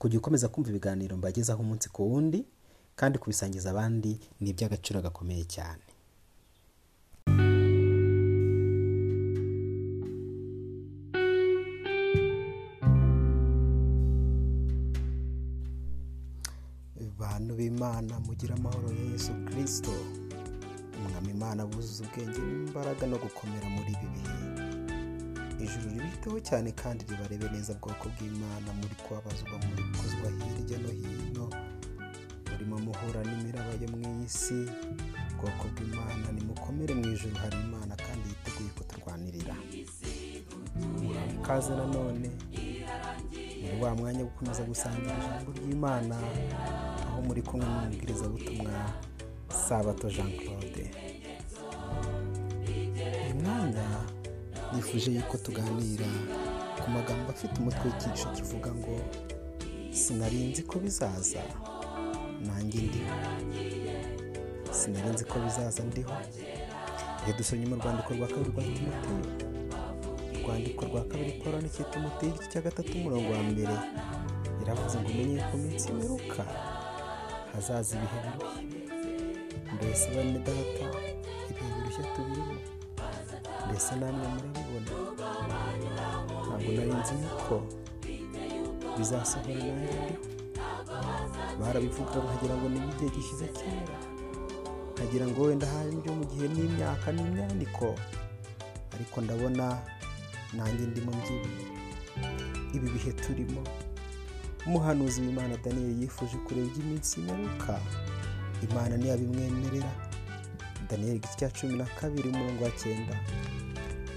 kujya ukomeza kumva ibiganiro mbagezaho umunsi ku wundi kandi kubisangiza abandi ni iby'agaciro gakomeye cyane. Bantu b'imana mugira amahoro ya yesu kirisito umwami imana buzuza ubwenge n'imbaraga no gukomera muri ibi bihe. Ijuru ribiteho cyane kandi ribarebe neza bwoko bw'imana muri kubabazwa muri kuzwa hirya no hino. Murimo muhura n'imiraba yo mu isi bwoko bw'imana nimukomere mu ijuru hari imana kandi yiteguye kuturwanirira. Ikaze nanone muri wa mwanya wo gukomeza gusangira ijambo ry'imana aho muri kumwe n'umubwirizabutumwa sabato jean claude. Nifuje yuko tuganira ku magambo afite umutwe w'icyiciro kivuga ngo sinarinzi ko bizaza nanjye ndiho. Sinarinzi ko bizaza ndiho. Iyo dusomye mu rwandiko rwa kabiri rwa timoteyo. Urwandiko rwa kabiri paul n'ikiye timoteyo igice cya gatatu umurongo wa mbere. Yaravuze ngo umenye ko iminsi imeruka hazaza ibihe birushye mbese bane data ibihe birushye tubirimo? Mbese namwe murabibona ntabwo nari nzi yuko bizasohora nanjye barabivuga nkagira ngo ni igihe gishyize kera. Nkagira ngo wenda hari ibyo mu gihe n'imyaka n'imyaniko ariko ndabona nanjye ndimo mbyibuye ibi bihe turimo. Umuhanuzi w'imana daniyeli yifuje kureba iby'iminsi imeruka imana ntiyabimwemerera daniyeli igice cya cumi na kabiri umurongo wa cyenda.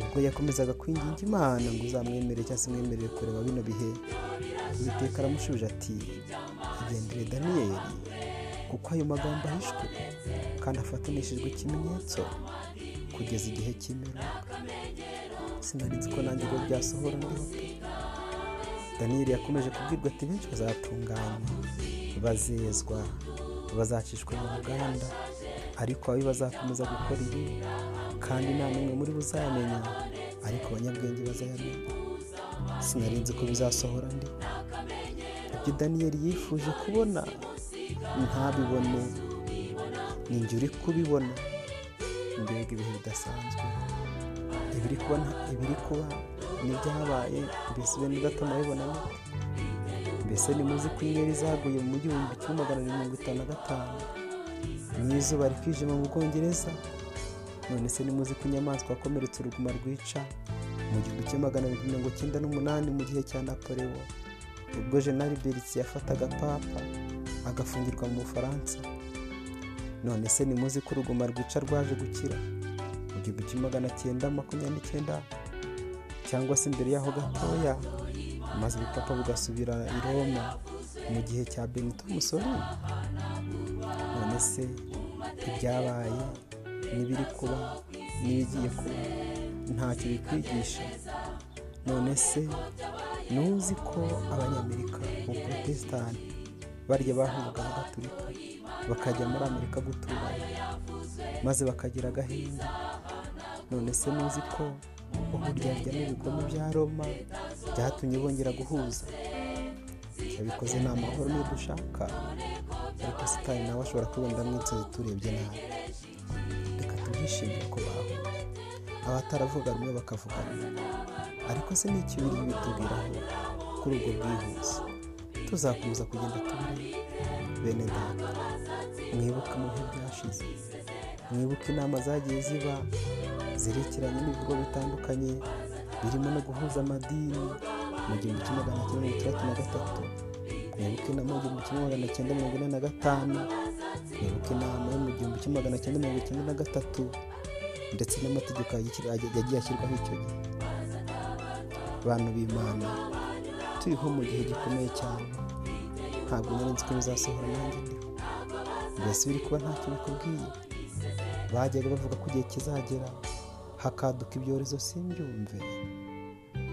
Ubwo yakomezaga kwinginga imana ngo uzamwemere cyangwa se mwemerere kureba bino bihe. Uwiteka aramushubije ati igendere daniyeli kuko ayo magambo ahishwe kandi afatanishijwe ikimenyetso kugeza igihe cy'imperuka. Sinarinzi ko nanjye ngo byasohora ndiho. Pe daniyeli yakomeje kubwirwa ati benshi bazatunganywa bazezwa bazacishwa mu ruganda ariko ababi bazakomeza gukora ibi kandi nta n'umwe muri bo uzayamenya ariko abanyabwenge bazayamenya. Sinarinzi ko bizasohora ndiho ibyo daniyeli yifuje kubona ntabibone. Ni njye uri kubibona. Mbega ibihe bidasanzwe. Ibiri kuba n'ibyabaye mbese bene gato murabibona mbese nimuzi ko inyenyeri zaguye mu gihumbi kimwe magana arindwi mirongo itanu na gatanu? N'izuba rikijima mu bwongereza? None se nimuzi ko inyamaswa yakomeretse uruguma rwica mu gihumbi kimwe magana arindwi mirongo icyenda n'umunani mu gihe cya napoleon. Ubwo jenali beritsi yafataga papa agafungirwa mu bufaransa. None se nimuzi ko uruguma rwica rwaje gukira? Mu gihumbi kimwe magana cyenda makumyabiri n'icyenda cyangwa se imbere yaho gatoya maze ubupapa bugasubira i roma mu gihe cya benito mussolini. None se ibyabaye n'ibiri kuba n'ibigiye kuba. Ntacyo bikwigisha. None se ntuzi ko abanyamerika protesitanti barya bahungaga abagatulika bakajya muri amerika guturana maze bakagira agahinda? None se ntuzi ko uburyarya n'ubugome bya roma byatumye bongera guhuza? Yabikoze ni amahoro niyo dushaka. Ariko sitani nawe ashobora kubenda mwinsozi turebye nabi. Reka tubyishimire ko bahuye abataravuga rumwe bakavuga rumwe. Ariko se ni iki biri bitubwiraho kuri ubwo bwihuse? Tuzakomeza kugenda tubireba bene data mwibuke mu bihe byashize. Mwibuke inama zagiye ziba zerekeranye n'ibigo bitandukanye birimo no guhuza amadini. Mu gihumbi kimwe magana cyenda mirongo itandatu na gatatu mwibuke inama mu gihumbi kimwe magana cyenda mirongo ine na gatanu. Mwibuke inama yo mu gihumbi kimwe magana cyenda mirongo icyenda na gatatu ndetse n'amategeko yagiye ashyirwaho icyo gihe. Abantu b'imana turiho mu gihe gikomeye cyane. Ntabwo nari nzi ko bizasohora nanjye mbese biri kuba ntacyo bikubwiye. Bajyaga bavuga ko igihe kizagera hakaduka ibyorezo simbyumve.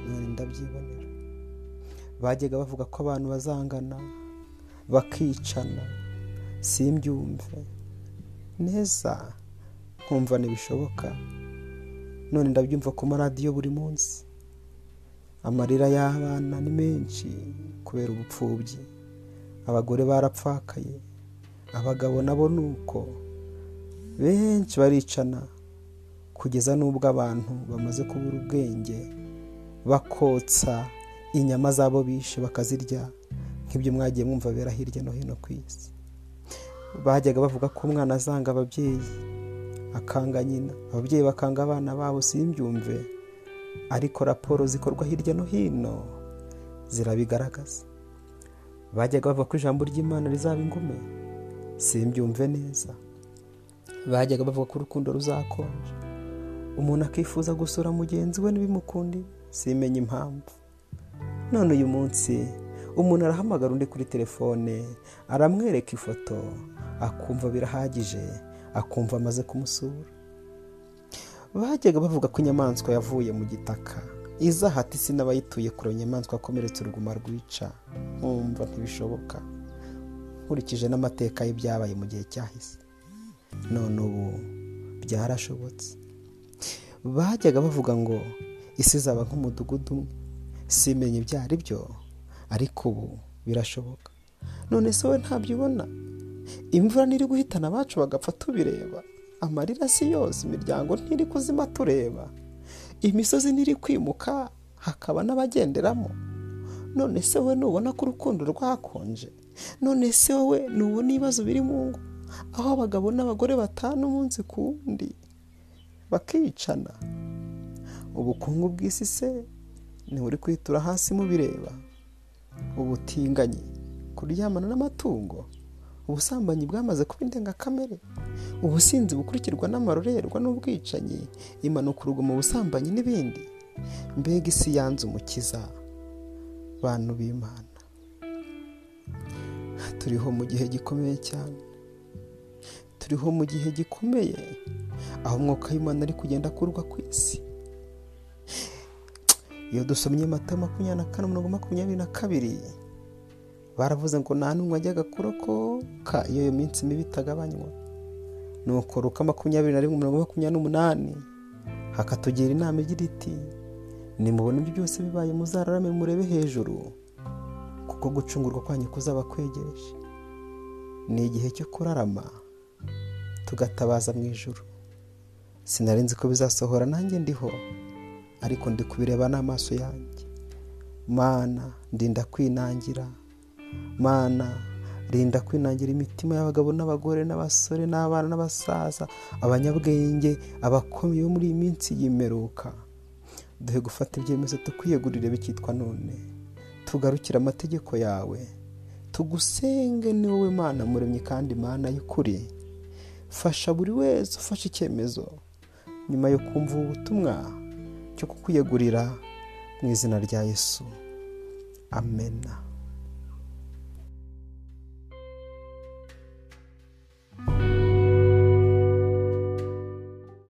None ndabyibonera. Bajyaga bavuga ko abantu bazangana bakicana simbyumve. Neza nkumva ntibishoboka. None ndabyumva ku maradiyo buri munsi. Amarira y'abana ni menshi kubera ubupfubyi. Abagore barapfakaye abagabo nabo ni uko. Benshi baricana kugeza n'ubwo abantu bamaze kubura ubwenge bakotsa inyama zabo bishe bakazirya nk'ibyo mwagiye mwumva bera hirya no hino ku isi. Bajyaga bavuga ko umwana azanga ababyeyi akanga nyina. Ababyeyi bakanga abana babo simbyumve. Ariko raporo zikorwa hirya no hino zirabigaragaza. Bajyaga bavuga ko ijambo ry'imana rizaba ingume simbyumve neza. Bajyaga bavuga ko urukundo ruzakonja. Umuntu akifuza gusura mugenzi we ntibimukundi simenye impamvu. None uyu munsi umuntu arahamagara undi kuri telefone aramwereka ifoto. Akumva birahagije akumva amaze kumusura. Bajyaga bavuga ko inyamaswa yavuye mu gitaka. Iza hati isi n'abayituye kure inyamaswa akomeretse uruguma rwica. Nkumva ntibishoboka. Nkurikije n'amateka y'ibyabaye mu gihe cyahise. None ubu byarashobotse. Bajyaga bavuga ngo isi izaba nk'umudugudu umwe. Simenye ibyo ari byo ariko ubu birashoboka. None se we ntabyo ubona imvura ntiri guhitana abacu bagapfa tubireba. Amarira si yose imiryango ntiri kuzima tureba. Imisozi ntiri kwimuka hakaba n'abagenderamo. None se we nubona ko urukundo rwakonje? None se wowe nubona ibibazo biri mu ngo? Aho abagabo n'abagore batanu umunsi ku wundi bakicana. Ubukungu bw'isi se ntiburi kwitura hasi mubireba ubutinganyi kuryamana n'amatungo. Ubusambanyi bwamaze kuba indengakamere. Ubusinzi bukurikirwa n'amarorerwa n'ubwicanyi impanuka urugomo ubusambanyi n'ibindi. Mbega isi yanze umukiza bantu b'imana. Turiho mu gihe gikomeye cyane. Turiho mu gihe gikomeye aho umwuka w'imana ari kugenda akurwa ku isi. Iyo dusomye mata makumyabiri na kane makumyabiri na kabiri baravuze ngo nta n'umwe ajyaga kurokoka. Iyo iyo minsi mibi itagabanywa. Nuko ruka makumyabiri na rimwe mirongo makumyabiri n'umunani hakatugira inama igira iti nimubona ibyo byose bibaye muzararame murebe hejuru kuko gucungurwa kwanyu kuzaba kwegereje. Ni igihe cyo kurarama tugatabaza mu ijoro sinari nzi ko bizasohora nanjye ndiho ariko ndi kubireba n'amaso yanjye. Mana ndinda kwinangira mana rinda kwinangira imitima y'abagabo n'abagore n'abasore n'abana n'abasaza abanyabwenge abakomeye bo muri iyi minsi yimeruka. Duhe gufata ibyemezo tukwiyegurire bikitwa none. Tugarukire amategeko yawe. Tugusenge ni wowe mana muremye kandi mana y'ukuri. Fasha buri wese ufashe icyemezo. Nyuma yo kumva ubu butumwa cyo kukwiyegurira mu izina rya yesu. Amena